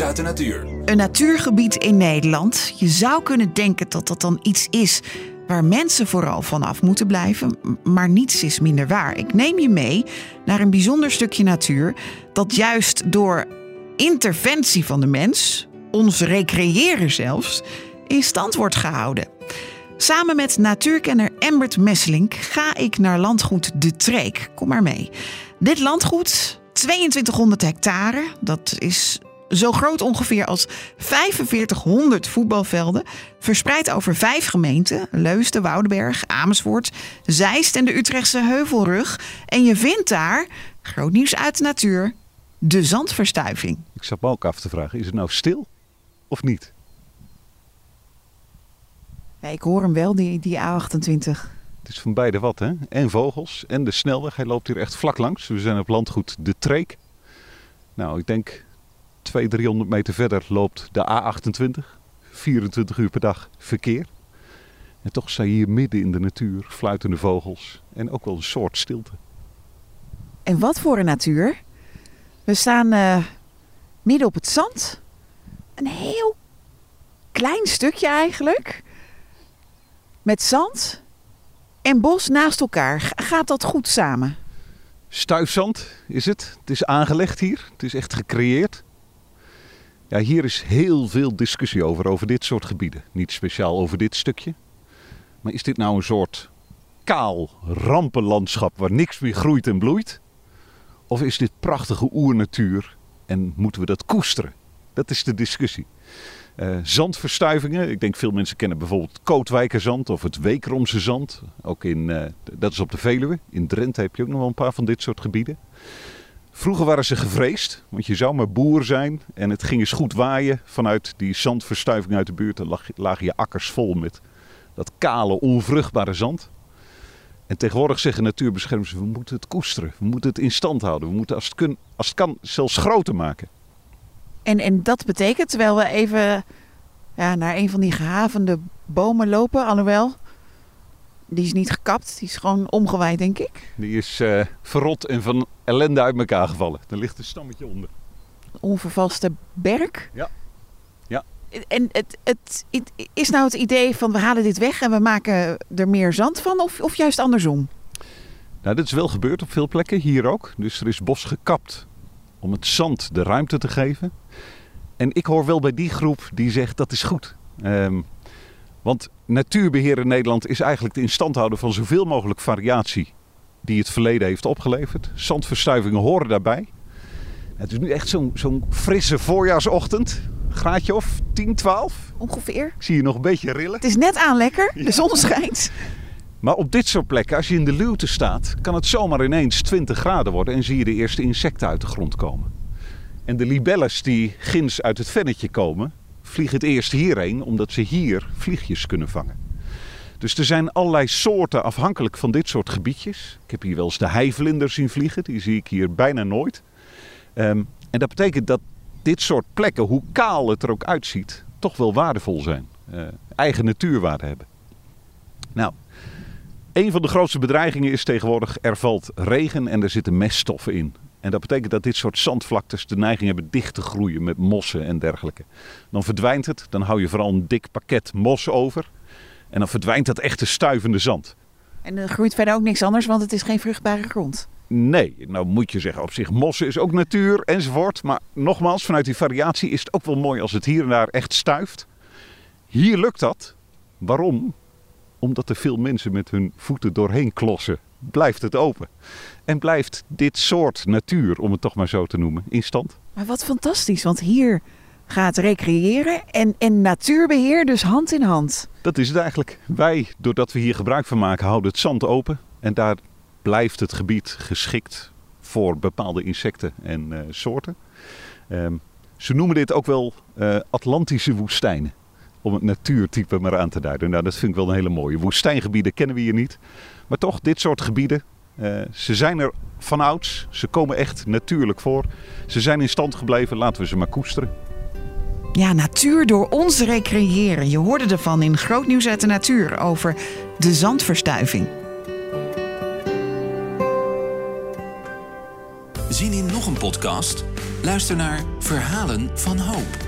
Uit de natuur. Een natuurgebied in Nederland. Je zou kunnen denken dat dat dan iets is waar mensen vooral vanaf moeten blijven, maar niets is minder waar. Ik neem je mee naar een bijzonder stukje natuur dat juist door interventie van de mens, ons recreëren zelfs, in stand wordt gehouden. Samen met natuurkenner Embert Messelink ga ik naar landgoed De Treek. Kom maar mee. Dit landgoed, 2200 hectare, dat is zo groot ongeveer als 4500 voetbalvelden, verspreid over vijf gemeenten: Leusden, Woudenberg, Amersfoort, Zeist en de Utrechtse Heuvelrug. En je vindt daar, groot nieuws uit de natuur, de zandverstuiving. Ik zat me ook af te vragen, is het nou stil of niet? Ja, ik hoor hem wel, die, die A28. Het is van beide wat, hè? En vogels en de snelweg. Hij loopt hier echt vlak langs. We zijn op landgoed De Treek. Nou, ik denk 200, 300 meter verder loopt de A28. 24 uur per dag verkeer. En toch je hier midden in de natuur, fluitende vogels en ook wel een soort stilte. En wat voor een natuur? We staan uh, midden op het zand. Een heel klein stukje eigenlijk. Met zand en bos naast elkaar. Gaat dat goed samen? Stuifzand is het. Het is aangelegd hier. Het is echt gecreëerd. Ja, hier is heel veel discussie over, over dit soort gebieden. Niet speciaal over dit stukje. Maar is dit nou een soort kaal rampenlandschap waar niks meer groeit en bloeit? Of is dit prachtige oernatuur en moeten we dat koesteren? Dat is de discussie. Uh, zandverstuivingen. Ik denk veel mensen kennen bijvoorbeeld Kootwijkerzand of het Weekromse zand. Ook in, uh, dat is op de Veluwe. In Drenthe heb je ook nog wel een paar van dit soort gebieden. Vroeger waren ze gevreesd, want je zou maar boer zijn en het ging eens goed waaien vanuit die zandverstuiving uit de buurt. Dan lagen je akkers vol met dat kale, onvruchtbare zand. En tegenwoordig zeggen natuurbeschermers, we moeten het koesteren, we moeten het in stand houden. We moeten als het, als het kan zelfs groter maken. En, en dat betekent, terwijl we even ja, naar een van die gehavende bomen lopen, alhoewel, die is niet gekapt, die is gewoon omgewaaid, denk ik. Die is uh, verrot en van ellende uit elkaar gevallen. Er ligt een stammetje onder. Onvervalste berk? Ja. ja. En het, het, het, is nou het idee van we halen dit weg en we maken er meer zand van, of, of juist andersom? Nou, dit is wel gebeurd op veel plekken, hier ook. Dus er is bos gekapt om het zand de ruimte te geven. En ik hoor wel bij die groep die zegt dat is goed. Um, want natuurbeheer in Nederland is eigenlijk de instand houden van zoveel mogelijk variatie die het verleden heeft opgeleverd. Zandverstuivingen horen daarbij. Het is nu echt zo'n zo'n frisse voorjaarsochtend. Graadje of 10, 12? Ongeveer. Ik zie je nog een beetje rillen. Het is net aan lekker. De zon schijnt. Maar op dit soort plekken, als je in de luwte staat, kan het zomaar ineens 20 graden worden en zie je de eerste insecten uit de grond komen. En de libelles die ginds uit het vennetje komen, vliegen het eerst hierheen, omdat ze hier vliegjes kunnen vangen. Dus er zijn allerlei soorten afhankelijk van dit soort gebiedjes. Ik heb hier wel eens de heivlinder zien vliegen, die zie ik hier bijna nooit. Um, en dat betekent dat dit soort plekken, hoe kaal het er ook uitziet, toch wel waardevol zijn. Uh, eigen natuurwaarde hebben. Nou, een van de grootste bedreigingen is tegenwoordig er valt regen en er zitten meststoffen in. En dat betekent dat dit soort zandvlaktes de neiging hebben dicht te groeien met mossen en dergelijke. Dan verdwijnt het, dan hou je vooral een dik pakket mos over. En dan verdwijnt dat echte stuivende zand. En er groeit verder ook niks anders, want het is geen vruchtbare grond. Nee, nou moet je zeggen, op zich mossen is ook natuur enzovoort. Maar nogmaals, vanuit die variatie is het ook wel mooi als het hier en daar echt stuift. Hier lukt dat. Waarom? Omdat er veel mensen met hun voeten doorheen klossen. Blijft het open. En blijft dit soort natuur, om het toch maar zo te noemen, in stand. Maar wat fantastisch, want hier gaat recreëren en, en natuurbeheer dus hand in hand. Dat is het eigenlijk. Wij, doordat we hier gebruik van maken, houden het zand open. En daar blijft het gebied geschikt voor bepaalde insecten en uh, soorten. Um, ze noemen dit ook wel uh, Atlantische woestijnen. Om het natuurtype maar aan te duiden. Nou, dat vind ik wel een hele mooie. Woestijngebieden kennen we hier niet. Maar toch, dit soort gebieden, uh, ze zijn er van ouds. Ze komen echt natuurlijk voor. Ze zijn in stand gebleven. Laten we ze maar koesteren. Ja, natuur door ons recreëren. Je hoorde ervan in Groot Nieuws uit de Natuur over de zandverstuiving. Zin in nog een podcast? Luister naar Verhalen van Hoop